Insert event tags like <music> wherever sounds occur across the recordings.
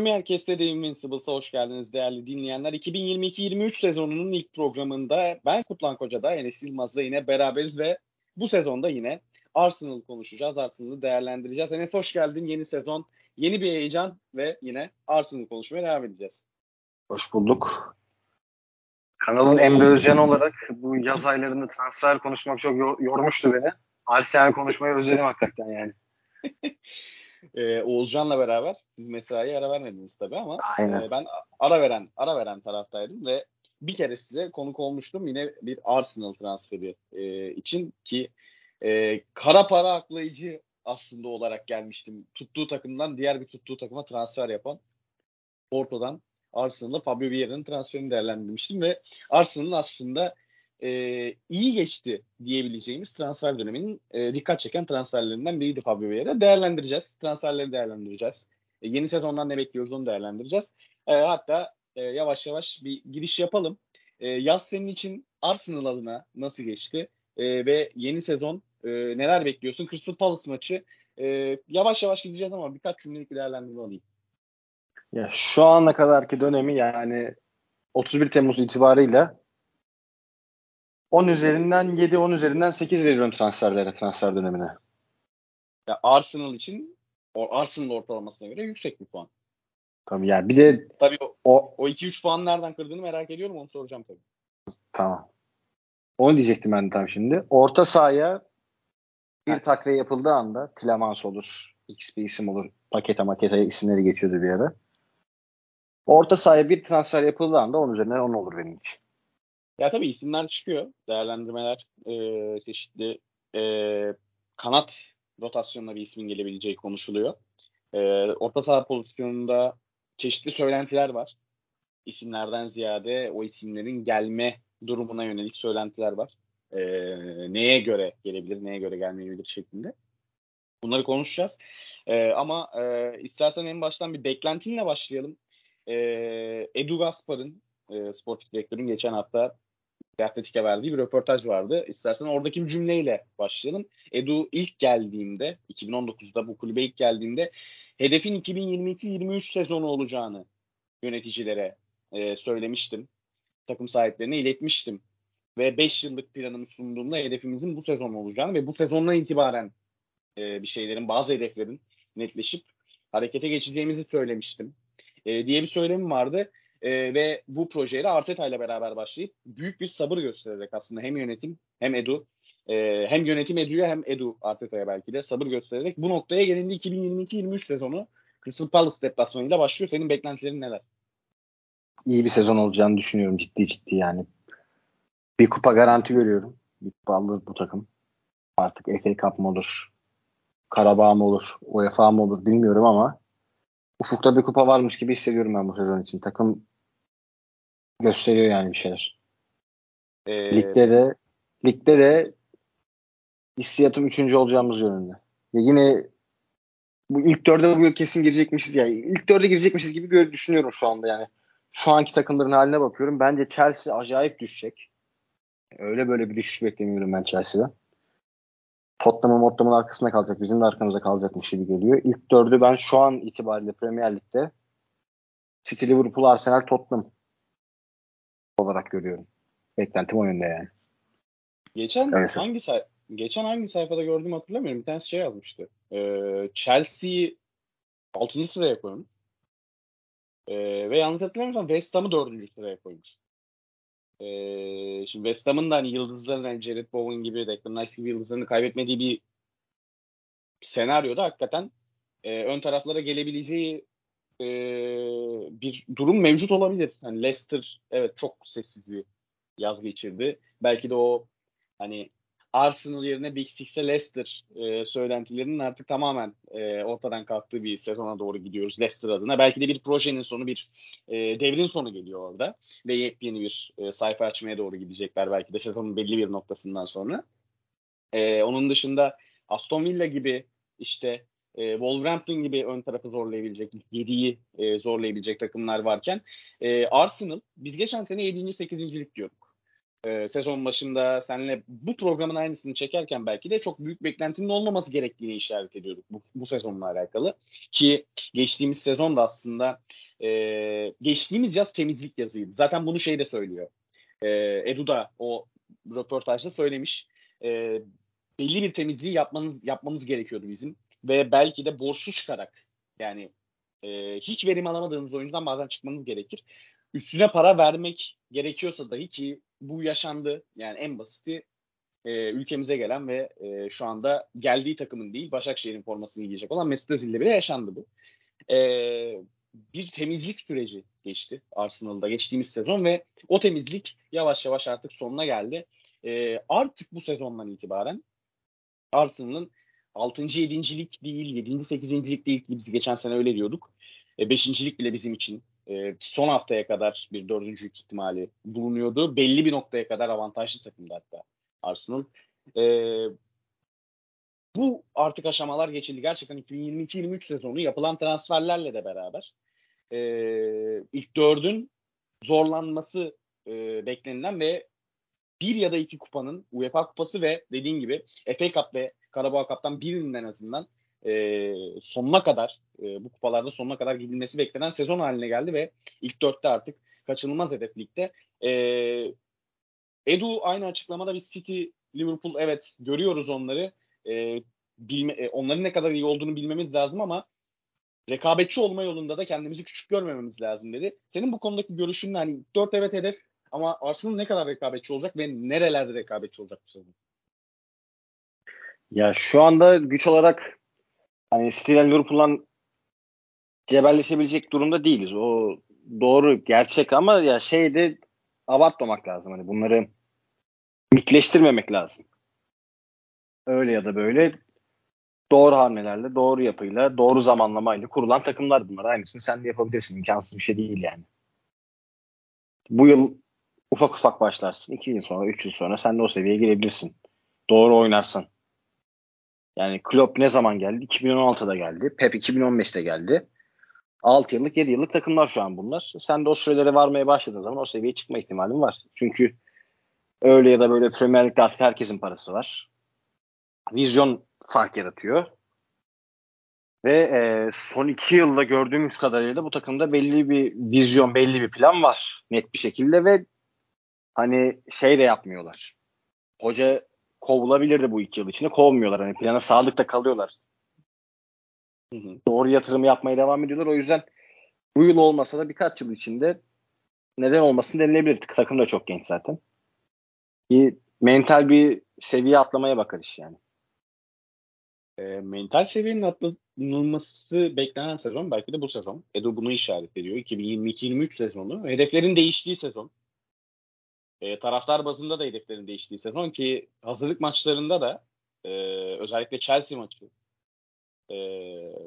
Premier Cast'te de Invincibles'a hoş geldiniz değerli dinleyenler. 2022-23 sezonunun ilk programında ben Kutlan Koca'da Enes Yılmaz'la yine beraberiz ve bu sezonda yine Arsenal konuşacağız. Arsenal'ı değerlendireceğiz. Enes hoş geldin. Yeni sezon, yeni bir heyecan ve yine Arsenal konuşmaya devam edeceğiz. Hoş bulduk. Kanalın Emre Özcan olarak bu yaz aylarında transfer konuşmak çok yormuştu beni. Arsenal konuşmayı özledim hakikaten yani. <laughs> Ee, Oğuzcan'la beraber siz mesaiye ara vermediniz tabii ama e, ben ara veren ara veren taraftaydım ve bir kere size konuk olmuştum yine bir Arsenal transferi e, için ki e, kara para aklayıcı aslında olarak gelmiştim. Tuttuğu takımdan diğer bir tuttuğu takıma transfer yapan Porto'dan Arsenal'la Fabio Vieira'nın transferini değerlendirmiştim ve Arsenal'ın aslında e, iyi geçti diyebileceğimiz transfer döneminin e, dikkat çeken transferlerinden biriydi Fabio Vieira. Değerlendireceğiz. Transferleri değerlendireceğiz. E, yeni sezondan ne bekliyoruz onu değerlendireceğiz. E, hatta e, yavaş yavaş bir giriş yapalım. E, yaz senin için Arsenal adına nasıl geçti? E, ve yeni sezon e, neler bekliyorsun? Crystal Palace maçı e, yavaş yavaş gideceğiz ama birkaç cümlelik bir değerlendirme alayım. Ya şu ana kadarki dönemi yani 31 Temmuz itibarıyla 10 üzerinden 7, 10 üzerinden 8 veriyorum transferlere, transfer dönemine. Ya Arsenal için Arsenal ortalamasına göre yüksek bir puan. Tabii yani bir de tabii o, o, o 2-3 puan nereden kırdığını merak ediyorum onu soracağım tabii. Tamam. Onu diyecektim ben de tam şimdi. Orta sahaya bir evet. takviye yapıldığı anda Tilemans olur, X bir isim olur, pakete makete isimleri geçiyordu bir ara. Orta sahaya bir transfer yapıldığı anda onun üzerinden 10 olur benim için. Ya tabii isimler çıkıyor. Değerlendirmeler e, çeşitli e, kanat rotasyonuna bir ismin gelebileceği konuşuluyor. E, orta saha pozisyonunda çeşitli söylentiler var. İsimlerden ziyade o isimlerin gelme durumuna yönelik söylentiler var. E, neye göre gelebilir, neye göre gelmeyebilir şeklinde. Bunları konuşacağız. E, ama e, istersen en baştan bir beklentinle başlayalım. E, Edu Gaspar'ın, e, sportif direktörün geçen hafta Atletik'e verdiği bir röportaj vardı. İstersen oradaki bir cümleyle başlayalım. Edu ilk geldiğinde, 2019'da bu kulübe ilk geldiğinde hedefin 2022-23 sezonu olacağını yöneticilere e, söylemiştim. Takım sahiplerine iletmiştim. Ve 5 yıllık planımı sunduğumda hedefimizin bu sezon olacağını ve bu sezondan itibaren e, bir şeylerin, bazı hedeflerin netleşip harekete geçeceğimizi söylemiştim. E, diye bir söylemim vardı. E, ve bu projeyle Arteta ile beraber başlayıp büyük bir sabır göstererek aslında hem yönetim hem Edu e, hem yönetim Edu'ya hem Edu Arteta'ya belki de sabır göstererek bu noktaya gelindi 2022-23 sezonu Crystal Palace deplasmanıyla başlıyor. Senin beklentilerin neler? İyi bir sezon olacağını düşünüyorum ciddi ciddi yani. Bir kupa garanti görüyorum. Bir kupa alır bu takım. Artık FA Cup mı olur? Karabağ mı olur? UEFA mı olur bilmiyorum ama ufukta bir kupa varmış gibi hissediyorum ben bu sezon için. Takım gösteriyor yani bir şeyler. Ee, ligde de ligde de hissiyatım üçüncü olacağımız yönünde. Ya yine bu ilk dörde bu kesin girecekmişiz yani ilk dörde girecekmişiz gibi gör, düşünüyorum şu anda yani. Şu anki takımların haline bakıyorum. Bence Chelsea acayip düşecek. Öyle böyle bir düşüş beklemiyorum ben Chelsea'den. Tottenham'ın Tottenham'ın arkasında kalacak. Bizim de arkamızda kalacakmış gibi geliyor. İlk dördü ben şu an itibariyle Premier Lig'de City, Liverpool, Arsenal, Tottenham olarak görüyorum. Beklentim o yönde yani. Geçen evet. hangi say geçen hangi sayfada gördüğümü hatırlamıyorum. Bir tanesi şey yazmıştı. Ee, Chelsea'yi 6. sıraya koymuş. Ee, ve yanlış hatırlamıyorsam West Ham'ı 4. sıraya koymuş. Ee, şimdi West Ham'ın da hani yıldızların hani Jared Bowen gibi, Declan Rice gibi yıldızlarını kaybetmediği bir senaryoda hakikaten e, ön taraflara gelebileceği e, bir durum mevcut olabilir. Hani Leicester evet çok sessiz bir yaz geçirdi. Belki de o hani Arsenal yerine Big Six'e Leicester e, söylentilerinin artık tamamen e, ortadan kalktığı bir sezona doğru gidiyoruz Leicester adına. Belki de bir projenin sonu, bir e, devrin sonu geliyor orada. Ve yepyeni bir e, sayfa açmaya doğru gidecekler belki de sezonun belli bir noktasından sonra. E, onun dışında Aston Villa gibi işte e, Wolverhampton gibi ön tarafı zorlayabilecek, 7'yi e, zorlayabilecek takımlar varken e, Arsenal biz geçen sene 7. 8. lig diyorduk. e, sezon başında seninle bu programın aynısını çekerken belki de çok büyük beklentinin olmaması gerektiğini işaret ediyorduk bu, bu sezonla alakalı. Ki geçtiğimiz sezon da aslında e, geçtiğimiz yaz temizlik yazıydı. Zaten bunu şey de söylüyor. E, Edu da o röportajda söylemiş. E, belli bir temizliği yapmanız yapmamız gerekiyordu bizim ve belki de borçlu çıkarak yani e, hiç verim alamadığınız oyuncudan bazen çıkmanız gerekir. Üstüne para vermek gerekiyorsa dahi ki bu yaşandı. Yani en basiti e, ülkemize gelen ve e, şu anda geldiği takımın değil Başakşehir'in formasını giyecek olan Mesut Özil'le bile yaşandı bu. E, bir temizlik süreci geçti Arsenal'da geçtiğimiz sezon ve o temizlik yavaş yavaş artık sonuna geldi. E, artık bu sezondan itibaren Arsenal'ın 6. 7. lig değil, 7. 8. lig değil ki biz geçen sene öyle diyorduk. 5. E, lig bile bizim için e, son haftaya kadar bir dördüncülük ihtimali bulunuyordu. Belli bir noktaya kadar avantajlı takımdı hatta Arsenal. E, bu artık aşamalar geçildi. Gerçekten 2022-23 sezonu yapılan transferlerle de beraber e, ilk dördün zorlanması e, beklenilen ve bir ya da iki kupanın UEFA kupası ve dediğin gibi FA Cup ve Karabağ Cup'tan birinin en azından e, sonuna kadar e, bu kupalarda sonuna kadar gidilmesi beklenen sezon haline geldi ve ilk dörtte artık kaçınılmaz hedef ligde. E, Edu aynı açıklamada biz City, Liverpool evet görüyoruz onları. E, bilme, e, onların ne kadar iyi olduğunu bilmemiz lazım ama rekabetçi olma yolunda da kendimizi küçük görmememiz lazım dedi. Senin bu konudaki görüşün hani 4 evet hedef ama Arsenal ne kadar rekabetçi olacak ve nerelerde rekabetçi olacak bu sezon? Ya şu anda güç olarak hani City'den Liverpool'dan cebelleşebilecek durumda değiliz. O doğru gerçek ama ya şeyde abartmamak lazım. Hani bunları mitleştirmemek lazım. Öyle ya da böyle doğru hamlelerle, doğru yapıyla, doğru zamanlamayla kurulan takımlar bunlar. Aynısını sen de yapabilirsin. İmkansız bir şey değil yani. Bu yıl ufak ufak başlarsın. 2 yıl sonra, 3 yıl sonra sen de o seviyeye gelebilirsin. Doğru oynarsan. Yani Klopp ne zaman geldi? 2016'da geldi. Pep 2015'te geldi. 6 yıllık 7 yıllık takımlar şu an bunlar. Sen de o sürelere varmaya başladığın zaman o seviyeye çıkma ihtimalin var. Çünkü öyle ya da böyle Premier Lig'de artık herkesin parası var. Vizyon fark yaratıyor. Ve e, son iki yılda gördüğümüz kadarıyla bu takımda belli bir vizyon, belli bir plan var net bir şekilde ve hani şey de yapmıyorlar. Hoca kovulabilirdi bu iki yıl içinde. Kovmuyorlar. Hani plana sadıkta kalıyorlar. Hı hı. Doğru yatırım yapmaya devam ediyorlar. O yüzden bu yıl olmasa da birkaç yıl içinde neden olmasın denilebilir. Takım da çok genç zaten. Bir mental bir seviye atlamaya bakar iş yani. E, mental seviyenin atlanılması beklenen sezon belki de bu sezon. Edu bunu işaret ediyor. 2022-23 sezonu. Hedeflerin değiştiği sezon. E, taraftar bazında da hedeflerin değiştiği sezon ki hazırlık maçlarında da e, özellikle Chelsea maçı e,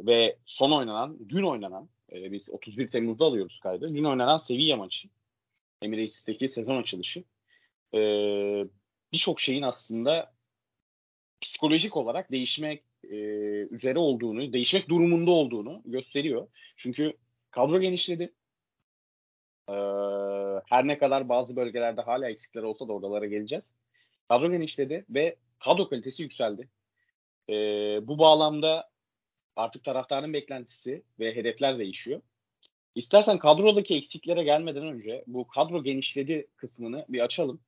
ve son oynanan, dün oynanan e, biz 31 Temmuz'da alıyoruz kaydı. Dün oynanan Sevilla maçı. Emirates'teki sezon açılışı. E, Birçok şeyin aslında psikolojik olarak değişmek e, üzere olduğunu, değişmek durumunda olduğunu gösteriyor. Çünkü kadro genişledi. Ee, her ne kadar bazı bölgelerde hala eksikler olsa da oralara geleceğiz. Kadro genişledi ve kadro kalitesi yükseldi. Ee, bu bağlamda artık taraftarın beklentisi ve hedefler değişiyor. İstersen kadrodaki eksiklere gelmeden önce bu kadro genişledi kısmını bir açalım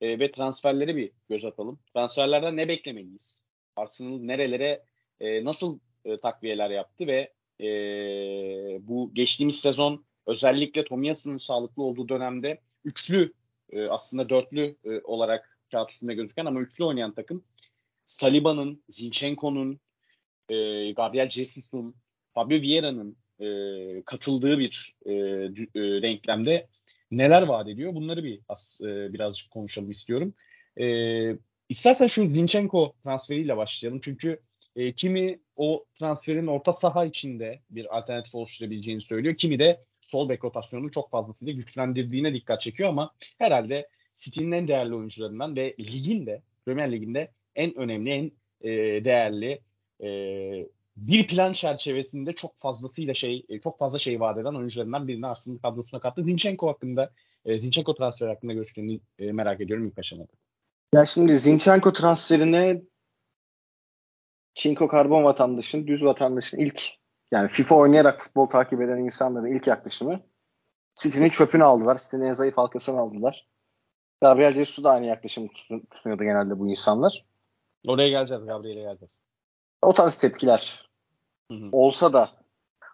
e, ve transferlere bir göz atalım. Transferlerden ne beklemeliyiz? Arsenal nerelere e, nasıl e, takviyeler yaptı ve e, bu geçtiğimiz sezon özellikle Tomiyas'ın sağlıklı olduğu dönemde üçlü e, aslında dörtlü e, olarak kağıt üstünde gözüken ama üçlü oynayan takım Saliba'nın, Zinchenko'nun, e, Gabriel Jesus'un, Fabio Vieira'nın e, katıldığı bir e, e, denklemde neler vaat ediyor? Bunları bir as, e, birazcık konuşalım istiyorum. E, istersen şu Zinchenko transferiyle başlayalım. Çünkü e, kimi o transferin orta saha içinde bir alternatif oluşturabileceğini söylüyor. Kimi de sol bek rotasyonunu çok fazlasıyla güçlendirdiğine dikkat çekiyor ama herhalde City'nin en değerli oyuncularından ve ligin de Premier Lig'in de en önemli, en e, değerli e, bir plan çerçevesinde çok fazlasıyla şey e, çok fazla şey vaat eden oyuncularından birini Arsenal kadrosuna kattı. Zinchenko hakkında e, Zinchenko transferi hakkında görüştüğünü e, merak ediyorum ilk aşamada. Ya şimdi Zinchenko transferine Çinko karbon vatandaşın, düz vatandaşın ilk yani FIFA oynayarak futbol takip eden insanların ilk yaklaşımı City'nin çöpünü aldılar. City'nin en zayıf halkasını aldılar. Gabriel Jesus da aynı yaklaşımı tutuyordu genelde bu insanlar. Oraya geleceğiz, Gabriel'e geleceğiz. O tarz tepkiler hı hı. olsa da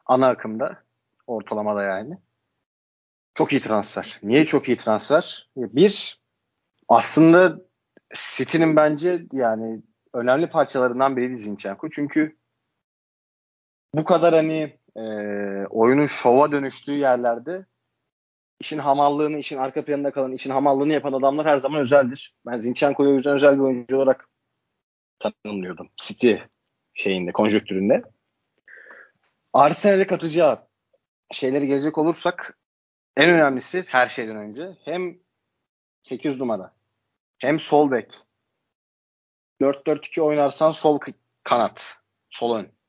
ana akımda ortalamada yani. Çok iyi transfer. Niye çok iyi transfer? Bir, aslında City'nin bence yani önemli parçalarından biri Zinchenko. Çünkü bu kadar hani e, oyunun şova dönüştüğü yerlerde işin hamallığını, işin arka planında kalan, işin hamallığını yapan adamlar her zaman özeldir. Ben Zinchenko'yu yüzden özel bir oyuncu olarak tanımlıyordum. City şeyinde, konjöktüründe. Arsenal'e katacağı şeyleri gelecek olursak en önemlisi her şeyden önce hem 8 numara hem sol bek 4-4-2 oynarsan sol kanat, sol ön.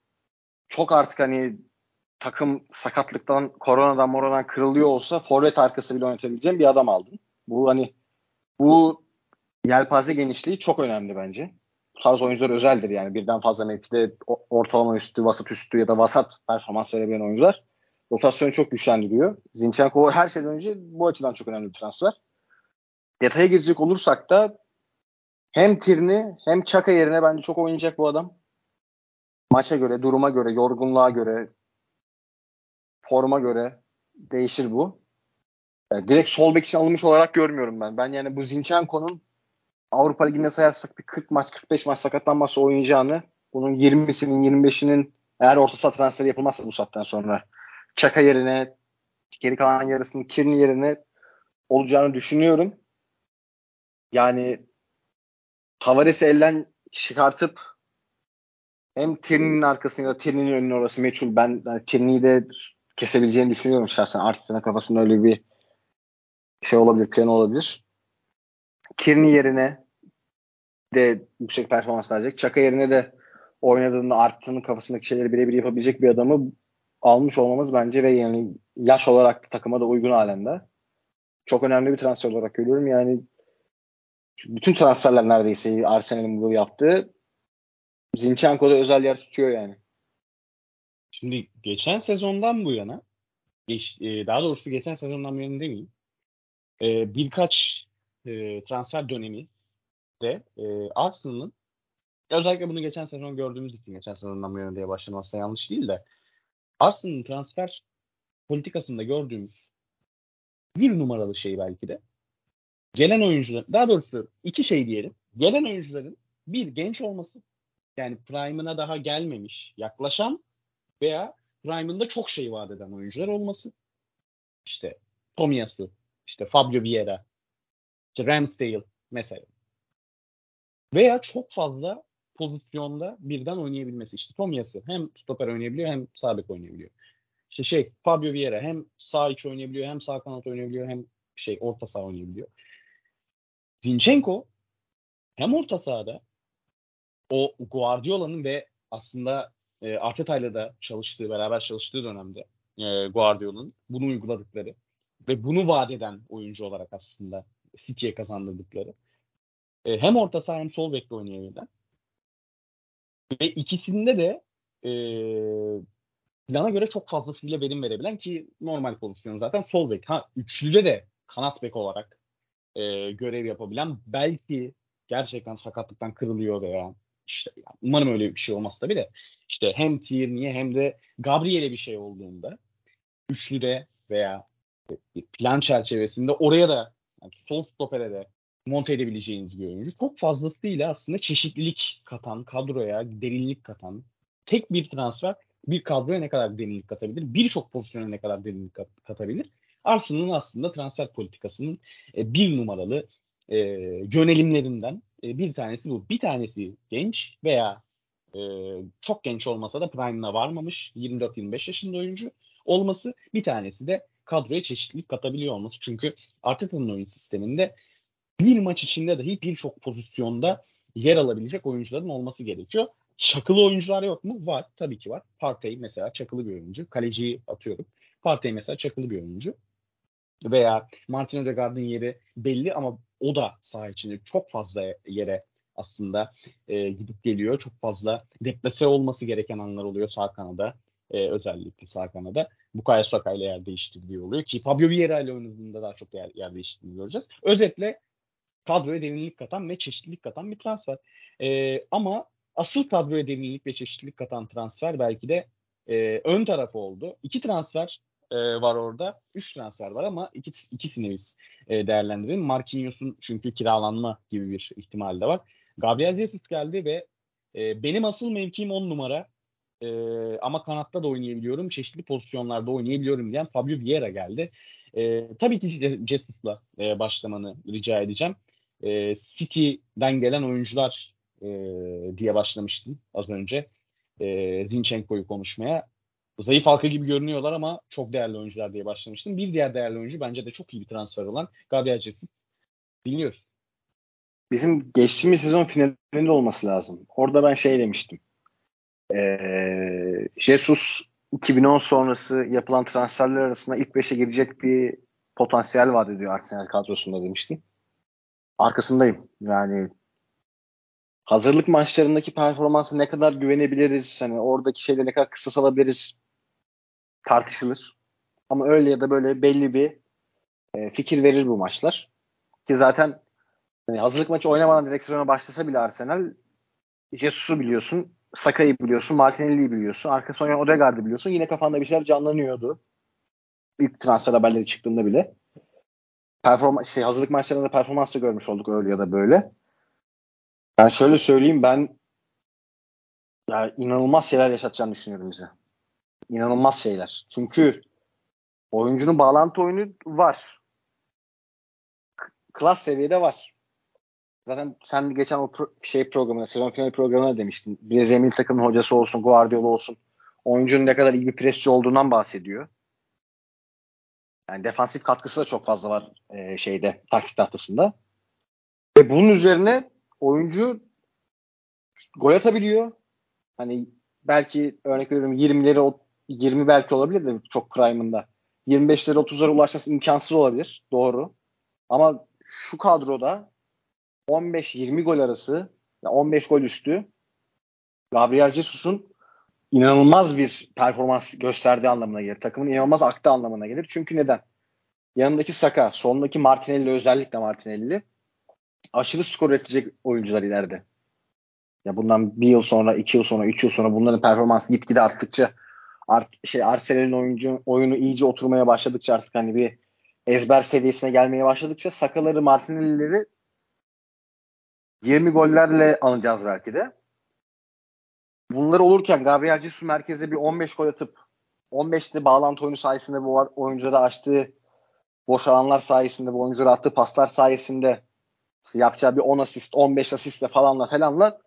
Çok artık hani takım sakatlıktan, koronadan, moronadan kırılıyor olsa forvet arkası bile oynatabileceğim bir adam aldın. Bu hani bu yelpaze genişliği çok önemli bence. Bu tarz oyuncular özeldir yani. Birden fazla mevkide ortalama üstü, vasat üstü ya da vasat performans verebilen oyuncular. Rotasyonu çok güçlendiriyor. Zinchenko her şeyden önce bu açıdan çok önemli bir transfer. Detaya girecek olursak da hem Tirni hem Çaka yerine bence çok oynayacak bu adam. Maça göre, duruma göre, yorgunluğa göre, forma göre değişir bu. Yani direkt sol bek için alınmış olarak görmüyorum ben. Ben yani bu Zinchenko'nun Avrupa Ligi'nde sayarsak bir 40 maç 45 maç sakatlanmazsa oynayacağını bunun 20'sinin 25'inin eğer orta saha transferi yapılmazsa bu saatten sonra Çaka yerine geri kalan yarısının Kirni yerine olacağını düşünüyorum. Yani Tavares'i elden çıkartıp hem Tierney'nin arkasında ya da Tierney'nin önüne orası meçhul. Ben yani Tierney'i de kesebileceğini düşünüyorum şahsen. Artist'in kafasında öyle bir şey olabilir, plan olabilir. Kearney yerine de yüksek performans verecek. Çaka yerine de oynadığında Artist'in kafasındaki şeyleri birebir yapabilecek bir adamı almış olmamız bence ve yani yaş olarak takıma da uygun halinde. Çok önemli bir transfer olarak görüyorum. Yani bütün transferler neredeyse Arsenal'in bu yaptığı Zinchenko'da özel yer tutuyor yani. Şimdi geçen sezondan bu yana geç, e, daha doğrusu geçen sezondan bu yana demeyeyim. E, birkaç e, transfer dönemi de e, Arsenal'ın özellikle bunu geçen sezon gördüğümüz için geçen sezondan bu yana diye başlaması yanlış değil de Arsenal'ın transfer politikasında gördüğümüz bir numaralı şey belki de gelen oyuncular daha doğrusu iki şey diyelim. Gelen oyuncuların bir genç olması yani prime'ına daha gelmemiş yaklaşan veya prime'ında çok şey vaat eden oyuncular olması. İşte Tomiyasu, işte Fabio Vieira, işte Ramsdale mesela. Veya çok fazla pozisyonda birden oynayabilmesi. İşte Tomiyasu hem stoper oynayabiliyor hem sağ oynayabiliyor. İşte şey Fabio Vieira hem sağ iç oynayabiliyor hem sağ kanat oynayabiliyor hem şey orta saha oynayabiliyor. Zinchenko hem orta sahada o Guardiola'nın ve aslında e, Arteta'yla da çalıştığı, beraber çalıştığı dönemde e, Guardiola'nın bunu uyguladıkları ve bunu vaat eden oyuncu olarak aslında City'ye kazandırdıkları. E, hem orta saha hem sol bekle oynayabilen ve ikisinde de e, plana göre çok fazlasıyla verim verebilen ki normal pozisyon zaten sol bek. Ha üçlüde de kanat bek olarak e, görev yapabilen belki gerçekten sakatlıktan kırılıyor veya işte yani umarım öyle bir şey olmaz tabii de işte hem Tierney'e hem de Gabriel'e bir şey olduğunda üçlüde veya bir plan çerçevesinde oraya da yani sol stopere de monte edebileceğiniz bir oyuncu. Çok fazlasıyla aslında çeşitlilik katan, kadroya derinlik katan tek bir transfer bir kadroya ne kadar derinlik katabilir? Birçok pozisyona ne kadar derinlik kat- katabilir? Arsenal'ın aslında transfer politikasının e, bir numaralı e, yönelimlerinden e, bir tanesi bu. Bir tanesi genç veya e, çok genç olmasa da prime'ına varmamış 24-25 yaşında oyuncu olması. Bir tanesi de kadroya çeşitlilik katabiliyor olması. Çünkü Arteta'nın oyun sisteminde bir maç içinde dahi birçok pozisyonda yer alabilecek oyuncuların olması gerekiyor. çakılı oyuncular yok mu? Var. Tabii ki var. Partey mesela çakılı bir oyuncu. Kaleciyi atıyorum. Partey mesela çakılı bir oyuncu. Veya Martin Odegaard'ın yeri belli ama o da saha içinde çok fazla yere aslında e, gidip geliyor. Çok fazla deplase olması gereken anlar oluyor sağ kanada. E, özellikle sağ kanada. Bukayo Saka ile yer değiştirdiği oluyor ki Fabio Vieira ile oynadığında daha çok yer, yer değiştirdiğini göreceğiz. Özetle kadroya derinlik katan ve çeşitlilik katan bir transfer. E, ama asıl kadroya derinlik ve çeşitlilik katan transfer belki de e, ön tarafı oldu. İki transfer e, var orada. Üç transfer var ama iki, ikisini biz e, değerlendirelim. Marquinhos'un çünkü kiralanma gibi bir ihtimal de var. Gabriel Jesus geldi ve e, benim asıl mevkim on numara e, ama kanatta da oynayabiliyorum. Çeşitli pozisyonlarda oynayabiliyorum diyen Fabio Vieira geldi. E, tabii ki Jesus'la e, başlamanı rica edeceğim. E, City'den gelen oyuncular e, diye başlamıştım az önce. E, Zinchenko'yu konuşmaya. Zayıf halka gibi görünüyorlar ama çok değerli oyuncular diye başlamıştım. Bir diğer değerli oyuncu bence de çok iyi bir transfer olan Gabriel Jesus. Dinliyoruz. Bizim geçtiğimiz sezon finalinde olması lazım. Orada ben şey demiştim. Ee, Jesus 2010 sonrası yapılan transferler arasında ilk 5'e girecek bir potansiyel vaat ediyor Arsenal kadrosunda demiştim. Arkasındayım. Yani hazırlık maçlarındaki performansı ne kadar güvenebiliriz? Hani oradaki şeyleri ne kadar kısa salabiliriz tartışılır. Ama öyle ya da böyle belli bir e, fikir verir bu maçlar. Ki zaten yani hazırlık maçı oynamadan direksiyona başlasa bile Arsenal Jesus'u biliyorsun, Saka'yı biliyorsun, Martinelli'yi biliyorsun, arkası oynayan Odegaard'ı biliyorsun. Yine kafanda bir şeyler canlanıyordu. İlk transfer haberleri çıktığında bile. Performa şey hazırlık maçlarında da performans da görmüş olduk öyle ya da böyle. Ben şöyle söyleyeyim ben ya inanılmaz şeyler yaşatacağını düşünüyorum bize. İnanılmaz şeyler. Çünkü oyuncunun bağlantı oyunu var. Klas seviyede var. Zaten sen geçen o pro- şey programına, sezon finali programına demiştin. Brezilya milli takımın hocası olsun, Guardiola olsun. Oyuncunun ne kadar iyi bir presçi olduğundan bahsediyor. Yani defansif katkısı da çok fazla var e, şeyde, taktik tahtasında. Ve bunun üzerine oyuncu gol atabiliyor. Hani belki örnek veriyorum 20'leri 20 belki olabilir de çok prime'ında. 25'lere 30'lara ulaşması imkansız olabilir. Doğru. Ama şu kadroda 15-20 gol arası 15 gol üstü Gabriel Jesus'un inanılmaz bir performans gösterdiği anlamına gelir. Takımın inanılmaz aktı anlamına gelir. Çünkü neden? Yanındaki Saka, sondaki Martinelli özellikle Martinelli aşırı skor üretecek oyuncular ileride. Ya bundan bir yıl sonra, iki yıl sonra, üç yıl sonra bunların performansı gitgide arttıkça art, şey Arsenal'in oyuncu oyunu iyice oturmaya başladıkça artık hani bir ezber seviyesine gelmeye başladıkça Sakaları, Martinelli'leri 20 gollerle anacağız belki de. Bunlar olurken Gabriel Jesus merkeze bir 15 gol atıp 15'te bağlantı oyunu sayesinde bu oyuncuları açtığı boş alanlar sayesinde bu oyuncuları attığı paslar sayesinde yapacağı bir 10 asist, 15 asistle falanla falanla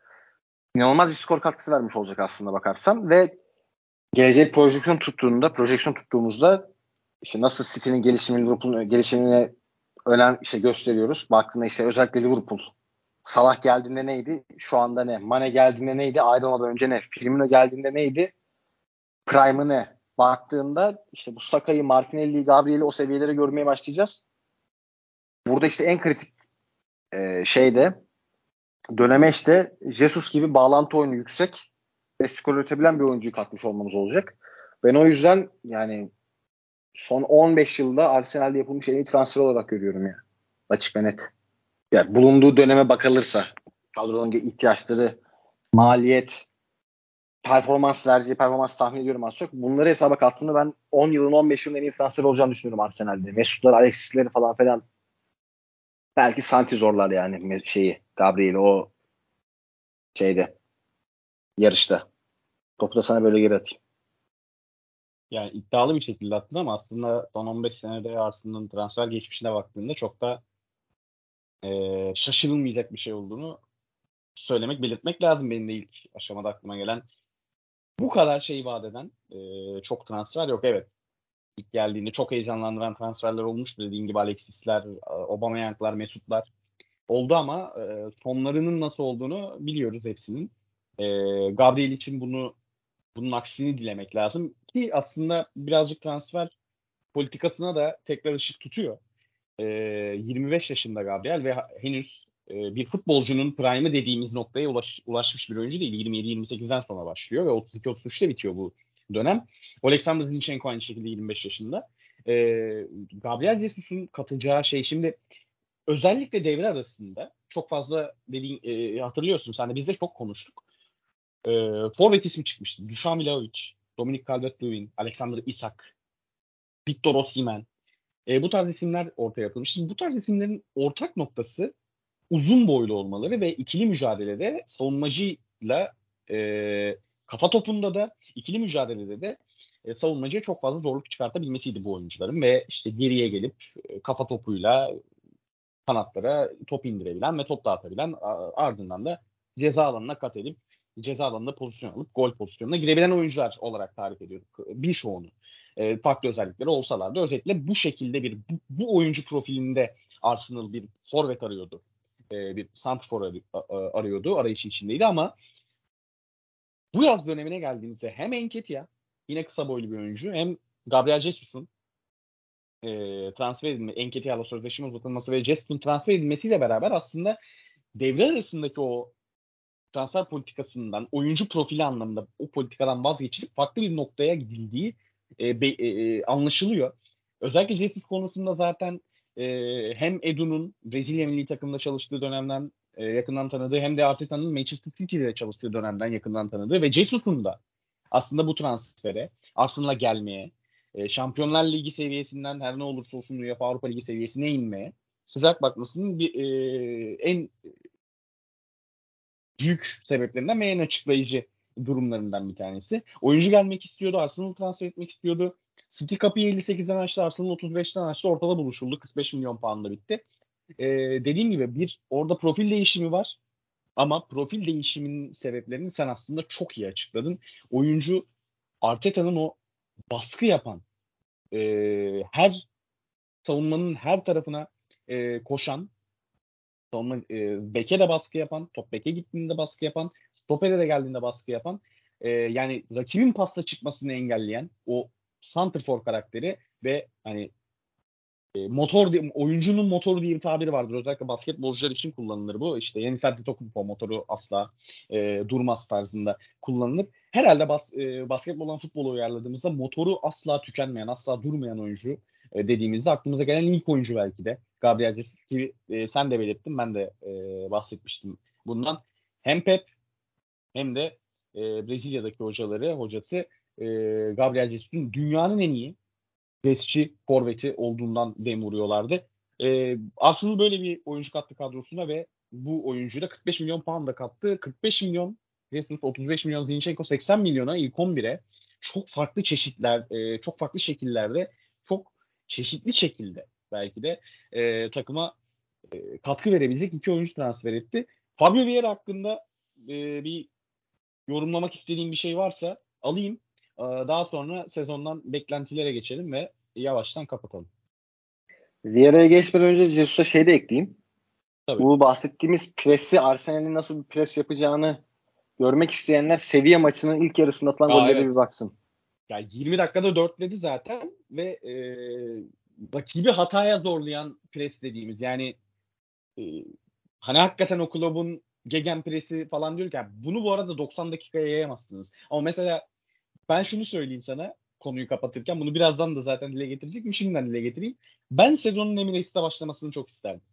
inanılmaz bir skor katkısı vermiş olacak aslında bakarsan ve gelecek projeksiyon tuttuğunda, projeksiyon tuttuğumuzda işte nasıl City'nin gelişimini, Liverpool'un gelişimine önem işte gösteriyoruz. Baktığında işte özellikle Liverpool Salah geldiğinde neydi? Şu anda ne? Mane geldiğinde neydi? Ayrılmadan önce ne? Firmino geldiğinde neydi? Prime'ı ne? Baktığında işte bu Saka'yı, Martinelli'yi, Gabriel'i o seviyelere görmeye başlayacağız. Burada işte en kritik e, şey de dönemeçte Jesus gibi bağlantı oyunu yüksek ve skor üretebilen bir oyuncuyu katmış olmamız olacak. Ben o yüzden yani son 15 yılda Arsenal'de yapılmış en iyi transfer olarak görüyorum ya. Açık ve net yani bulunduğu döneme bakılırsa kadronun ihtiyaçları, maliyet, performans vereceği performans tahmin ediyorum az çok. Bunları hesaba kattığında ben 10 yılın 15 yılın en iyi transfer olacağını düşünüyorum Arsenal'de. Mesutlar, Alexis'leri falan filan belki Santi zorlar yani şeyi Gabriel'i o şeyde yarışta. Topu da sana böyle geri atayım. Yani iddialı bir şekilde attın ama aslında son 15 senede Arsenal'ın transfer geçmişine baktığında çok da e, şaşırılmayacak bir şey olduğunu söylemek, belirtmek lazım benim de ilk aşamada aklıma gelen. Bu kadar şey vaat eden e, çok transfer yok. Evet. İlk geldiğinde çok heyecanlandıran transferler olmuştu. Dediğim gibi Alexis'ler, Aubameyang'lar, Mesut'lar oldu ama e, sonlarının nasıl olduğunu biliyoruz hepsinin. E, Gabriel için bunu bunun aksini dilemek lazım ki aslında birazcık transfer politikasına da tekrar ışık tutuyor. E, 25 yaşında Gabriel ve henüz e, bir futbolcunun prime'ı dediğimiz noktaya ulaş, ulaşmış bir oyuncu değil. 27-28'den sonra başlıyor ve 32-33'te bitiyor bu dönem. Alexander Zinchenko aynı şekilde 25 yaşında. E, Gabriel Jesus'un katacağı şey şimdi özellikle devre arasında çok fazla dediğin e, hatırlıyorsun sen de biz de çok konuştuk. E, forvet ismi çıkmıştı. Dušan Vlahovic, Dominik Calvert-Lewin, Alexander Isak, Victor Osimhen. E, bu tarz isimler ortaya atılmış. Şimdi bu tarz isimlerin ortak noktası uzun boylu olmaları ve ikili mücadelede savunmacıyla e, kafa topunda da ikili mücadelede de e, savunmacıya çok fazla zorluk çıkartabilmesiydi bu oyuncuların ve işte geriye gelip e, kafa topuyla kanatlara top indirebilen ve top dağıtabilen ardından da ceza alanına kat edip ceza alanında pozisyon alıp gol pozisyonuna girebilen oyuncular olarak tarif ediyorduk birçoğunu. E, farklı özellikleri olsalar da özellikle bu şekilde bir bu, bu oyuncu profilinde Arsenal bir forvet arıyordu. E, bir santrfor arıyordu. Arayışı içindeydi ama bu yaz dönemine geldiğimizde hem Enketia yine kısa boylu bir oyuncu hem Gabriel Jesus'un e, transfer edilme, Enketia'la sözleşme uzatılması ve Jesus'un transfer edilmesiyle beraber aslında devre arasındaki o transfer politikasından, oyuncu profili anlamında o politikadan vazgeçilip farklı bir noktaya gidildiği e, be, e, e anlaşılıyor. Özellikle Jesus konusunda zaten e, hem Edu'nun Brezilya milli takımında çalıştığı dönemden e, yakından tanıdığı hem de Arteta'nın Manchester City'de çalıştığı dönemden yakından tanıdığı ve Jesus'un da aslında bu transfere Arsenal'a gelmeye, e, Şampiyonlar Ligi seviyesinden her ne olursa olsun UEFA Avrupa Ligi seviyesine inmeye sıcak bakmasının bir e, en büyük sebeplerinden ve en açıklayıcı durumlarından bir tanesi. Oyuncu gelmek istiyordu, Arsenal transfer etmek istiyordu. City kapıyı 58'den açtı, Arsenal 35'ten açtı. Ortada buluşuldu. 45 milyon poundla bitti. Ee, dediğim gibi bir orada profil değişimi var. Ama profil değişiminin sebeplerini sen aslında çok iyi açıkladın. Oyuncu Arteta'nın o baskı yapan, e, her savunmanın her tarafına e, koşan, savunma e, beke de baskı yapan, top beke gittiğinde baskı yapan, stopere de geldiğinde baskı yapan, e, yani rakibin pasla çıkmasını engelleyen o Santrfor karakteri ve hani e, motor oyuncunun motoru diye bir tabiri vardır. Özellikle basketbolcular için kullanılır bu. İşte Yeni Antetokounmpo motoru asla e, durmaz tarzında kullanılır. Herhalde bas, e, basketboldan futbolu uyarladığımızda motoru asla tükenmeyen, asla durmayan oyuncu e, dediğimizde aklımıza gelen ilk oyuncu belki de. Gabriel Jesus ki e, sen de belirttin, ben de e, bahsetmiştim bundan. Hem Pep hem de e, Brezilya'daki hocaları, hocası e, Gabriel Jesus'un dünyanın en iyi presçi forveti olduğundan dem vuruyorlardı. E, Arsenal böyle bir oyuncu kattı kadrosuna ve bu oyuncuyu da 45 milyon pound da kattı. 45 milyon Jesus 35 milyon Zinchenko 80 milyona ilk 11'e çok farklı çeşitler, e, çok farklı şekillerde, çok çeşitli şekilde belki de e, takıma e, katkı verebilecek iki oyuncu transfer etti. Fabio Vieira hakkında e, bir yorumlamak istediğim bir şey varsa alayım. Ee, daha sonra sezondan beklentilere geçelim ve yavaştan kapatalım. Vieira'ya geçmeden önce Jesus'a şey de ekleyeyim. Tabii. Bu bahsettiğimiz presi Arsenal'in nasıl bir pres yapacağını görmek isteyenler seviye maçının ilk yarısında atılan Aa, golleri evet. bir baksın. Ya yani 20 dakikada dörtledi zaten ve e, rakibi hataya zorlayan pres dediğimiz yani e, hani hakikaten o kulübün gegen presi falan diyor ki yani bunu bu arada 90 dakikaya yayamazsınız. Ama mesela ben şunu söyleyeyim sana konuyu kapatırken bunu birazdan da zaten dile getirecektim. Şimdiden dile getireyim. Ben sezonun Emirates'te başlamasını çok isterdim.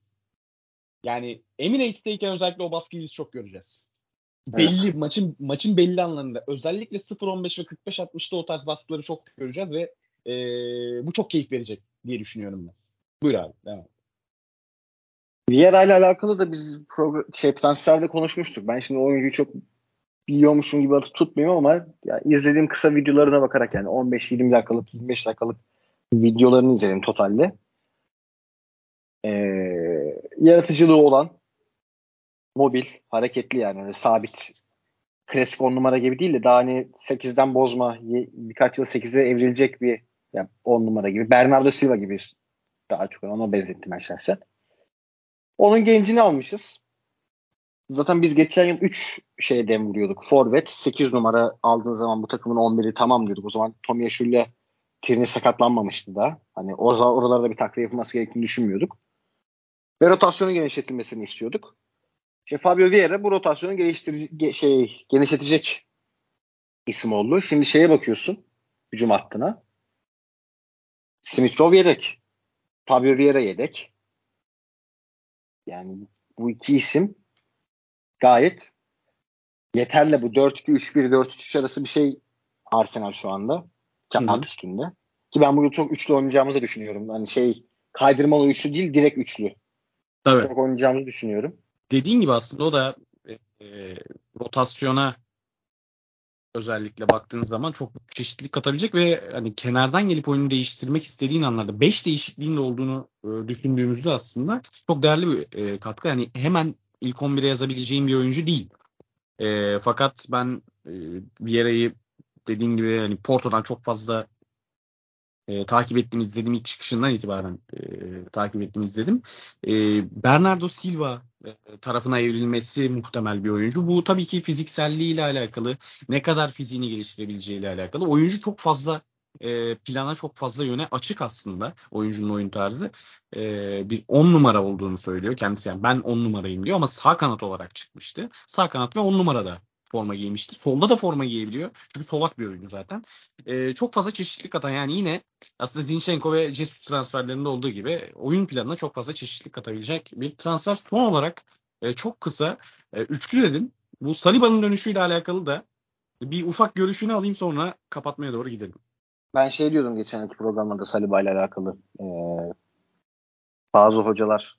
Yani Emirates'teyken özellikle o baskıyı biz çok göreceğiz. Evet. Belli maçın maçın belli anlarında özellikle 0-15 ve 45-60'da o tarz baskıları çok göreceğiz ve e, bu çok keyif verecek diye düşünüyorum ben. Buyur abi devam. Vieira ile alakalı da biz program, şey transferde konuşmuştuk. Ben şimdi oyuncuyu çok biliyormuşum gibi atıp tutmuyorum ama ya izlediğim kısa videolarına bakarak yani 15-20 dakikalık 25 dakikalık videolarını izledim totalde. Ee, yaratıcılığı olan mobil, hareketli yani öyle sabit klasik 10 numara gibi değil de daha hani 8'den bozma birkaç yıl 8'e evrilecek bir yani 10 numara gibi. Bernardo Silva gibi daha çok ona benzettim ben şahsen. Onun gencini almışız. Zaten biz geçen yıl 3 şeye dem vuruyorduk. Forvet 8 numara aldığın zaman bu takımın 11'i tamam diyorduk. O zaman Tommy Yaşul'le Tierney sakatlanmamıştı da. Hani oralarda bir takviye yapılması gerektiğini düşünmüyorduk. Ve rotasyonun genişletilmesini istiyorduk. İşte Fabio Vieira bu rotasyonu geliştirecek, şey, genişletecek isim oldu. Şimdi şeye bakıyorsun hücum hattına. Smith Rowe yedek. Fabio Vieira yedek. Yani bu iki isim gayet yeterli bu 4-2-3-1 4-3 arası bir şey Arsenal şu anda. Kağıt üstünde. Ki ben bugün çok üçlü oynayacağımızı düşünüyorum. Hani şey kaydırmalı üçlü değil direkt üçlü. Tabii. Çok oynayacağımızı düşünüyorum. Dediğin gibi aslında o da e, e, rotasyona özellikle baktığınız zaman çok çeşitlilik katabilecek ve hani kenardan gelip oyunu değiştirmek istediğin anlarda 5 değişikliğin de olduğunu e, düşündüğümüzde aslında çok değerli bir e, katkı. Yani hemen ilk 11'e yazabileceğim bir oyuncu değil. E, fakat ben e, Vieira'yı dediğim gibi hani Porto'dan çok fazla e, takip ettiğim izledim ilk çıkışından itibaren e, takip ettiğim izledim. E, Bernardo Silva e, tarafına evrilmesi muhtemel bir oyuncu. Bu tabii ki fizikselliği ile alakalı, ne kadar fiziğini geliştirebileceği ile alakalı. Oyuncu çok fazla e, plana çok fazla yöne açık aslında oyuncunun oyun tarzı. E, bir 10 numara olduğunu söylüyor kendisi. Yani ben 10 numarayım diyor ama sağ kanat olarak çıkmıştı. Sağ kanat ve 10 numarada forma giymişti. Solda da forma giyebiliyor. Çünkü solak bir oyuncu zaten. E, çok fazla çeşitlilik atan yani yine aslında Zinchenko ve Jesus transferlerinde olduğu gibi oyun planına çok fazla çeşitlilik katabilecek bir transfer. Son olarak e, çok kısa e, üçlü dedin. Bu Saliba'nın dönüşüyle alakalı da bir ufak görüşünü alayım sonra kapatmaya doğru gidelim. Ben şey diyordum geçenki programda Saliba ile alakalı. Ee, bazı hocalar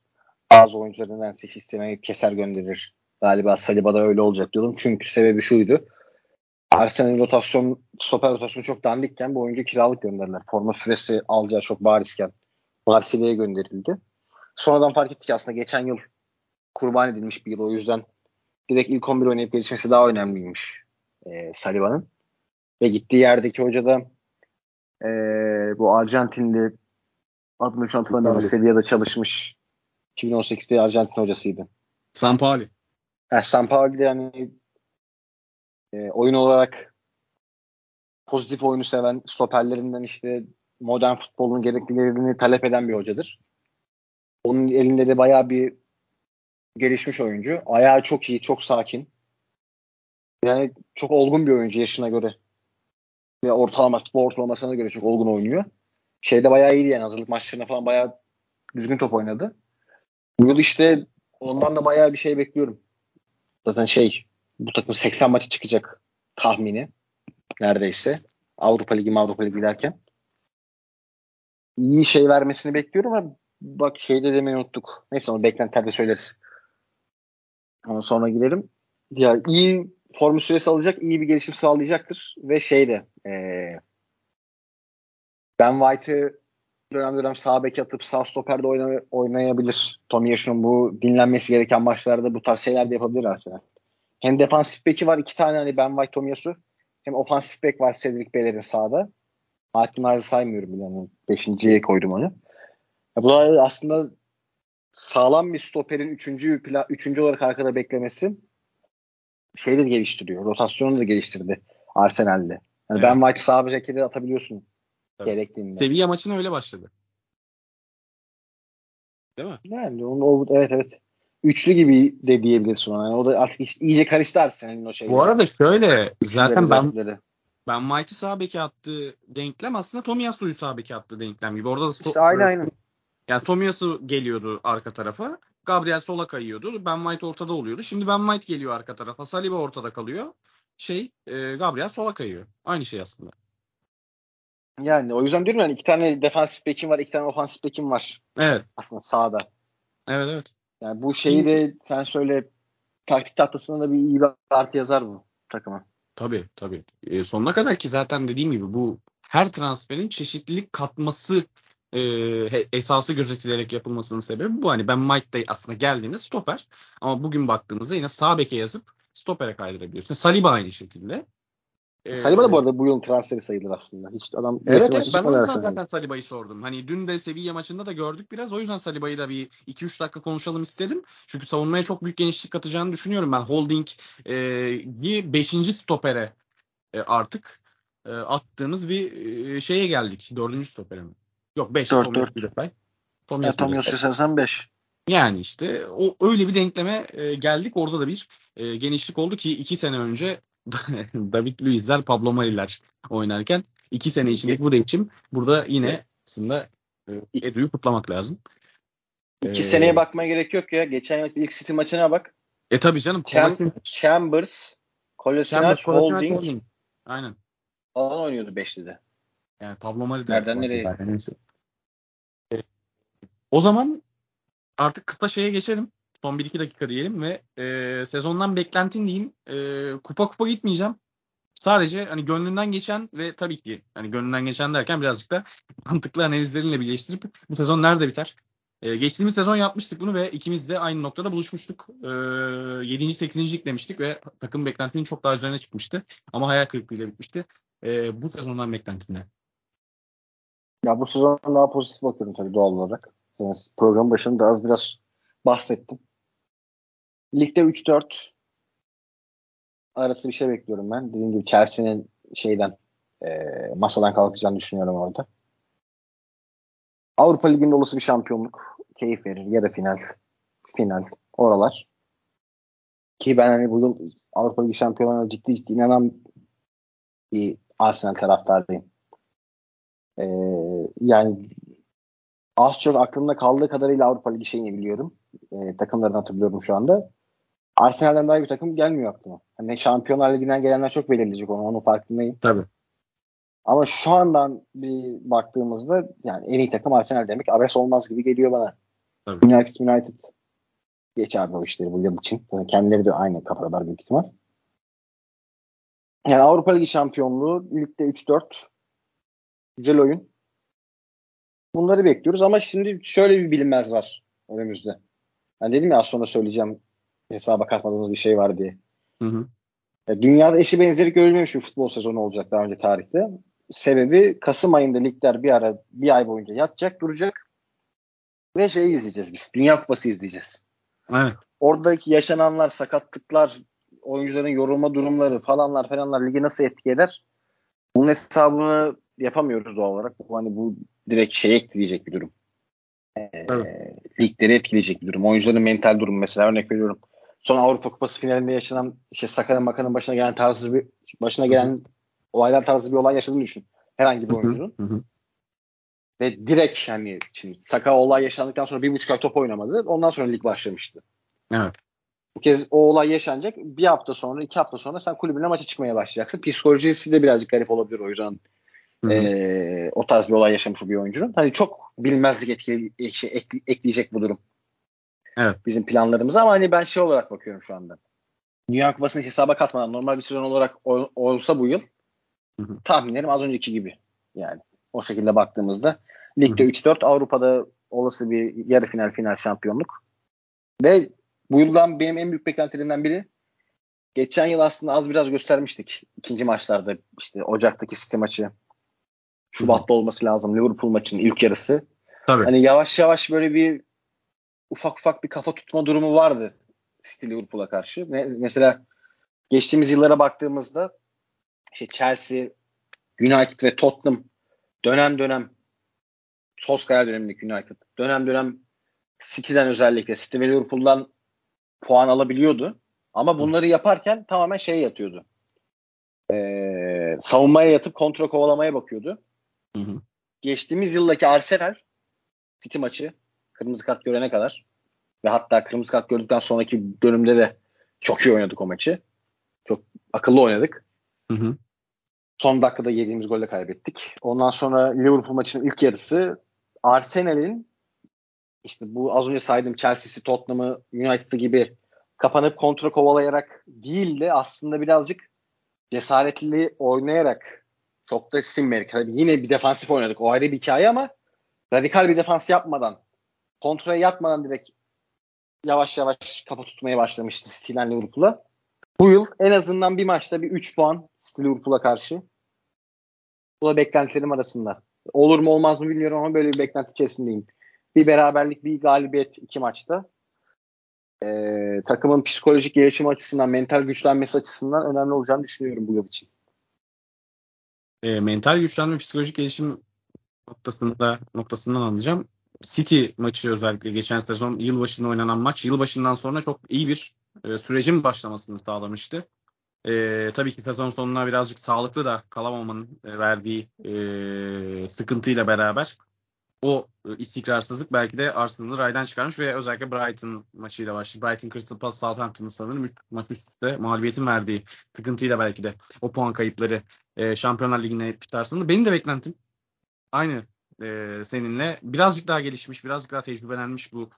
bazı oyuncuları nedense istemeye keser gönderir. Galiba Saliba'da öyle olacak diyordum. Çünkü sebebi şuydu. Arsenal'in rotasyon, stoper rotasyonu çok dandikken bu oyuncu kiralık gönderdiler. Forma süresi alacağı çok barizken Marsilya'ya gönderildi. Sonradan fark ettik aslında geçen yıl kurban edilmiş bir yıl. O yüzden direkt ilk 11 oynayıp gelişmesi daha önemliymiş e, Saliba'nın. Ve gittiği yerdeki hoca da e, bu Arjantinli adını şu hatırlamıyorum. Sevilla'da çalışmış 2018'de Arjantin hocasıydı. Sampaoli. Yani Sampaoli'de yani e, oyun olarak pozitif oyunu seven stoperlerinden işte modern futbolun gereklilerini talep eden bir hocadır. Onun elinde de bayağı bir gelişmiş oyuncu. Ayağı çok iyi, çok sakin. Yani çok olgun bir oyuncu yaşına göre. Ve ortalama, futbol ortalamasına göre çok olgun oynuyor. Şeyde bayağı iyiydi yani hazırlık maçlarında falan bayağı düzgün top oynadı. Bu yıl işte ondan da bayağı bir şey bekliyorum. Zaten şey bu takım 80 maçı çıkacak tahmini neredeyse. Avrupa Ligi Avrupa Ligi derken. İyi şey vermesini bekliyorum ama bak şeyde demeyi unuttuk. Neyse onu beklentilerde söyleriz. Ama sonra girelim. Ya iyi formu süresi alacak, iyi bir gelişim sağlayacaktır ve şeyde ee, Ben White'ı dönem dönem sağ bek atıp sağ stoperde oyna, oynayabilir. Tommy Yaşun bu dinlenmesi gereken maçlarda bu tarz şeyler de yapabilir Arsenal. Hem defansif beki var iki tane hani Ben White Tomiyasu hem ofansif bek var Cedric Bellerin sağda. Hakim Arz'ı saymıyorum bile. Yani beşinciye koydum onu. Ya bu da aslında sağlam bir stoperin üçüncü, pla, üçüncü olarak arkada beklemesi de geliştiriyor. Rotasyonu da geliştirdi Arsenal'de. Yani evet. Ben White sağ hareketi atabiliyorsun Tabii. gerektiğinde. Sevilla maçına öyle başladı. Değil mi? Yani onu, o, evet evet. Üçlü gibi de diyebilirsin ona. Yani o da artık işte iyice karıştı Arsenal'in o şeyleri. Bu arada şöyle zaten ben ben White'i sağ beke attığı denklem aslında Tomiyasu'yu sağ beke attığı denklem gibi. Orada da işte aynı aynı. Yani Tomiyasu geliyordu arka tarafa. Gabriel sola kayıyordu. Ben White ortada oluyordu. Şimdi Ben White geliyor arka tarafa. Saliba ortada kalıyor. Şey e, Gabriel sola kayıyor. Aynı şey aslında. Yani o yüzden diyorum yani iki tane defansif bekim var, iki tane ofansif bekim var. Evet. Aslında sağda. Evet evet. Yani bu şeyi de sen söyle taktik tahtasında da bir iyi bir artı yazar bu takıma. Tabii tabii. E, sonuna kadar ki zaten dediğim gibi bu her transferin çeşitlilik katması e, esası gözetilerek yapılmasının sebebi bu. Hani ben Mike Day aslında geldiğinde stoper ama bugün baktığımızda yine sağ beke yazıp stopere kaydırabiliyorsun. Saliba aynı şekilde. Ee, Saliba da bu arada bu yılın transferi sayılır aslında. Hiç adam Evet, evet ben o yüzden zaten Saliba'yı sordum. Hani dün de Sevilla maçında da gördük biraz. O yüzden Saliba'yı da bir 2-3 dakika konuşalım istedim. Çünkü savunmaya çok büyük genişlik katacağını düşünüyorum ben. Holding'i e, 5. stopere e, artık e, attığımız bir e, şeye geldik. 4. stopere mi? Yok 5. 4 4 Tomias Tomias 5. Yani işte o öyle bir denkleme e, geldik. Orada da bir e, genişlik oldu ki iki sene önce <laughs> David Luiz'ler, Pablo Mari'ler oynarken iki sene içindeki bu değişim burada yine aslında e, Edu'yu kutlamak lazım. İki ee, seneye bakmaya gerek yok ya. Geçen yıl ilk City maçına bak. E tabi canım. Cham- Chambers, Kolasinac, Holding. Holding. Aynen. Falan oynuyordu beşlide. Yani Pablo Mari de. Nereden nereye? Neyse. O zaman artık kısa şeye geçelim. Son 1-2 dakika diyelim ve e, sezondan beklentin diyeyim. E, kupa kupa gitmeyeceğim. Sadece hani gönlünden geçen ve tabii ki hani gönlünden geçen derken birazcık da <laughs> mantıklı analizlerinle birleştirip bu sezon nerede biter? E, geçtiğimiz sezon yapmıştık bunu ve ikimiz de aynı noktada buluşmuştuk. E, 7. 8. demiştik ve takım beklentinin çok daha üzerine çıkmıştı. Ama hayal kırıklığıyla bitmişti. E, bu sezondan beklentin ne? Ya bu sezon daha pozitif bakıyorum tabii doğal olarak. Yani program başında az biraz bahsettim. Ligde 3-4 arası bir şey bekliyorum ben. Dediğim gibi Chelsea'nin şeyden e, masadan kalkacağını düşünüyorum orada. Avrupa Ligi'nde olası bir şampiyonluk keyif verir ya da final final oralar. Ki ben hani bu yıl Avrupa Ligi şampiyonluğuna ciddi ciddi inanan bir Arsenal taraftarıyım. Ee, yani az çok aklımda kaldığı kadarıyla Avrupa Ligi şeyini biliyorum. Ee, takımlarını hatırlıyorum şu anda. Arsenal'den daha bir takım gelmiyor aklıma. Hani Şampiyonlar Ligi'nden gelenler çok belirleyecek onu. Onun farkındayım. Tabii. Ama şu andan bir baktığımızda yani en iyi takım Arsenal demek abes olmaz gibi geliyor bana. Tabii. United United geç abi o işleri bu yıl için. Yani kendileri de aynı kafadalar büyük ihtimal. Yani Avrupa Ligi şampiyonluğu ligde 3-4 güzel oyun. Bunları bekliyoruz ama şimdi şöyle bir bilinmez var önümüzde. Yani dedim ya az sonra söyleyeceğim hesaba katmadığımız bir şey var diye. Hı hı. Dünyada eşi benzeri görülmemiş bir futbol sezonu olacak daha önce tarihte. Sebebi Kasım ayında ligler bir ara bir ay boyunca yatacak duracak ve şey izleyeceğiz biz. Dünya Kupası izleyeceğiz. Evet. Oradaki yaşananlar, sakatlıklar, oyuncuların yorulma durumları falanlar falanlar ligi nasıl etki eder? Bunun hesabını yapamıyoruz doğal olarak. Bu hani bu direkt şey etkileyecek bir durum. Ee, ligleri etkileyecek bir durum. Oyuncuların mental durumu mesela örnek veriyorum. Son Avrupa Kupası finalinde yaşanan işte Sakar'ın Makan'ın başına gelen tarzı bir başına gelen Hı-hı. olaylar tarzı bir olay yaşadığını düşün. Herhangi bir oyuncunun. Hı-hı. Ve direkt yani şimdi Saka olay yaşandıktan sonra bir buçuk ay top oynamadı. Ondan sonra lig başlamıştı. Evet. Bu kez o olay yaşanacak. Bir hafta sonra, iki hafta sonra sen kulübüne maça çıkmaya başlayacaksın. Psikolojisi de birazcık garip olabilir o yüzden. E, o tarz bir olay yaşamış bir oyuncunun. Hani çok bilmezlik etki, şey, ekle, ekleyecek bu durum. Evet. Bizim planlarımıza ama hani ben şey olarak bakıyorum şu anda. Dünya Kupası'nı hesaba katmadan normal bir sezon olarak ol, olsa bu yıl hı hı. tahminlerim az önceki gibi. Yani o şekilde baktığımızda ligde 3-4 Avrupa'da olası bir yarı final final şampiyonluk. Ve bu yıldan benim en büyük beklentilerimden biri geçen yıl aslında az biraz göstermiştik. ikinci maçlarda işte Ocak'taki City maçı Şubat'ta olması lazım Liverpool maçının ilk yarısı. Tabii. Hani yavaş yavaş böyle bir ufak ufak bir kafa tutma durumu vardı City Liverpool'a karşı. Mesela geçtiğimiz yıllara baktığımızda işte Chelsea, United ve Tottenham dönem dönem Solskjaer dönemindeki United dönem dönem City'den özellikle City ve Liverpool'dan puan alabiliyordu. Ama bunları yaparken tamamen şey yatıyordu. Ee, savunmaya yatıp kontrol kovalamaya bakıyordu. Hı hı. Geçtiğimiz yıldaki Arsenal City maçı kırmızı kart görene kadar ve hatta kırmızı kart gördükten sonraki dönümde de çok iyi oynadık o maçı. Çok akıllı oynadık. Hı hı. Son dakikada yediğimiz golle kaybettik. Ondan sonra Liverpool maçının ilk yarısı Arsenal'in işte bu az önce saydığım Chelsea'si, Tottenham'ı, United'ı gibi kapanıp kontrol kovalayarak değil de aslında birazcık cesaretli oynayarak çok da sinmedik. Tabii yine bir defansif oynadık. O ayrı bir hikaye ama radikal bir defans yapmadan kontrole yatmadan direkt yavaş yavaş kafa tutmaya başlamıştı City'den Liverpool'a. bu yıl en azından bir maçta bir 3 puan Liverpool'a karşı. Bu da beklentilerim arasında. Olur mu olmaz mı bilmiyorum ama böyle bir beklenti içerisindeyim. Bir beraberlik, bir galibiyet iki maçta. Ee, takımın psikolojik gelişim açısından, mental güçlenmesi açısından önemli olacağını düşünüyorum bu yıl için. E, mental güçlenme, psikolojik gelişim noktasında noktasından alacağım. City maçı özellikle geçen sezon yılbaşında oynanan maç yılbaşından sonra çok iyi bir e, sürecin başlamasını sağlamıştı. E, tabii ki sezon sonuna birazcık sağlıklı da kalamamanın e, verdiği e, sıkıntıyla beraber o e, istikrarsızlık belki de Arsenal'ı raydan çıkarmış ve özellikle Brighton maçıyla başladı. Brighton Crystal Palace Southampton'ın sanırım maç üst üste mağlubiyetin verdiği sıkıntıyla belki de o puan kayıpları e, Şampiyonlar Ligi'ne Arsenal'ı. Benim de beklentim aynı e, seninle. Birazcık daha gelişmiş, birazcık daha tecrübelenmiş bu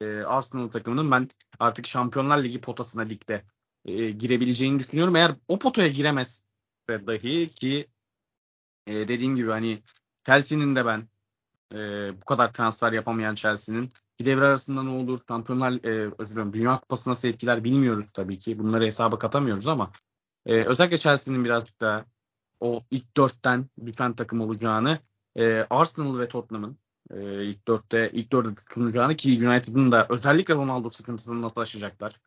e, Arsenal takımının ben artık Şampiyonlar Ligi potasına ligde e, girebileceğini düşünüyorum. Eğer o potaya giremez dahi ki e, dediğim gibi hani Chelsea'nin de ben e, bu kadar transfer yapamayan Chelsea'nin bir devre arasında ne olur? Şampiyonlar e, özür dilerim Dünya Kupası nasıl etkiler bilmiyoruz tabii ki. Bunları hesaba katamıyoruz ama e, özellikle Chelsea'nin birazcık daha o ilk dörtten düşen takım olacağını e, Arsenal ve Tottenham'ın e, ilk dörtte ilk dörtte tutunacağını ki United'ın da özellikle Ronaldo sıkıntısını nasıl aşacaklar?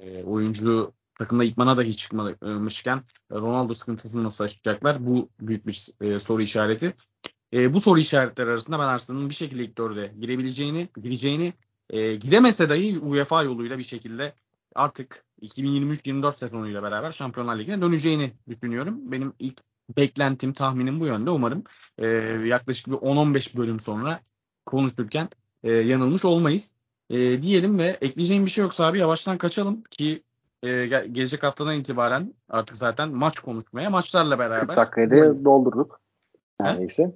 E, oyuncu takımda itmana dahi çıkmamışken Ronaldo sıkıntısını nasıl aşacaklar? Bu büyük bir e, soru işareti. E, bu soru işaretleri arasında ben Arsenal'ın bir şekilde ilk dörde girebileceğini, gideceğini, e, gidemese dahi UEFA yoluyla bir şekilde artık 2023-24 sezonuyla beraber Şampiyonlar Ligi'ne döneceğini düşünüyorum. Benim ilk beklentim, tahminim bu yönde. Umarım e, yaklaşık bir 10-15 bölüm sonra konuşurken e, yanılmış olmayız. E, diyelim ve ekleyeceğim bir şey yoksa abi yavaştan kaçalım ki e, gelecek haftadan itibaren artık zaten maç konuşmaya maçlarla beraber. 40 dakikada doldurduk. Neredeyse.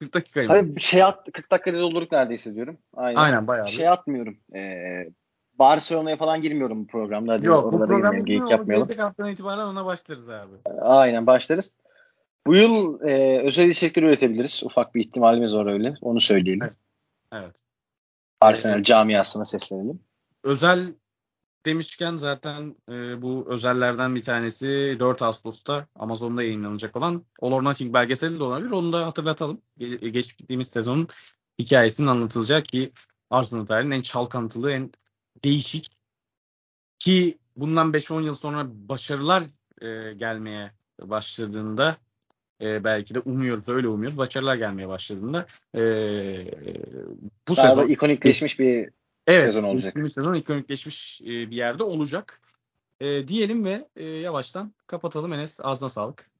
40 dakikayı Hani şey at, 40 dakikada doldurduk neredeyse diyorum. Aynen. Aynen bayağı. Şey atmıyorum. Ee, Barcelona'ya falan girmiyorum bu programda. Hadi Yok bu programda geyik yapmayalım. Gelecek haftadan itibaren ona başlarız abi. Aynen başlarız. Bu yıl e, özel içerikler üretebiliriz. Ufak bir ihtimalimiz var öyle. Onu söyleyelim. Evet. evet. Arsenal evet. camiasına seslenelim. Özel demişken zaten e, bu özellerden bir tanesi 4 Ağustos'ta Amazon'da yayınlanacak olan All or Nothing belgeseli de olabilir. Onu da hatırlatalım. Ge- geçtiğimiz sezonun hikayesinin anlatılacağı ki Arsenal tarihinin en çalkantılı, en değişik ki bundan 5-10 yıl sonra başarılar e, gelmeye başladığında e, belki de umuyoruz öyle umuyoruz başarılar gelmeye başladığında e, bu Daha sezon ikonikleşmiş bir evet, sezon olacak. Evet sezon ikonikleşmiş e, bir yerde olacak. E, diyelim ve e, yavaştan kapatalım Enes ağzına sağlık.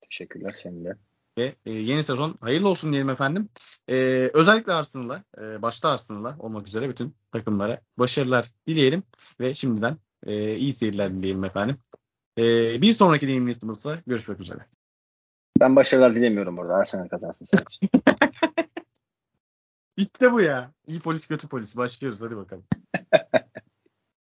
Teşekkürler senin de. Ve e, yeni sezon hayırlı olsun diyelim efendim. E, özellikle Arsenal'a, e, başta Arsenal'a olmak üzere bütün takımlara başarılar dileyelim. Ve şimdiden e, iyi seyirler dileyelim efendim. E, bir sonraki Deyim Listimiz'la görüşmek üzere. Ben başarılar dilemiyorum burada. Arsenal kazansın sadece. <laughs> Bitti bu ya. İyi polis kötü polis. Başlıyoruz hadi bakalım. <laughs>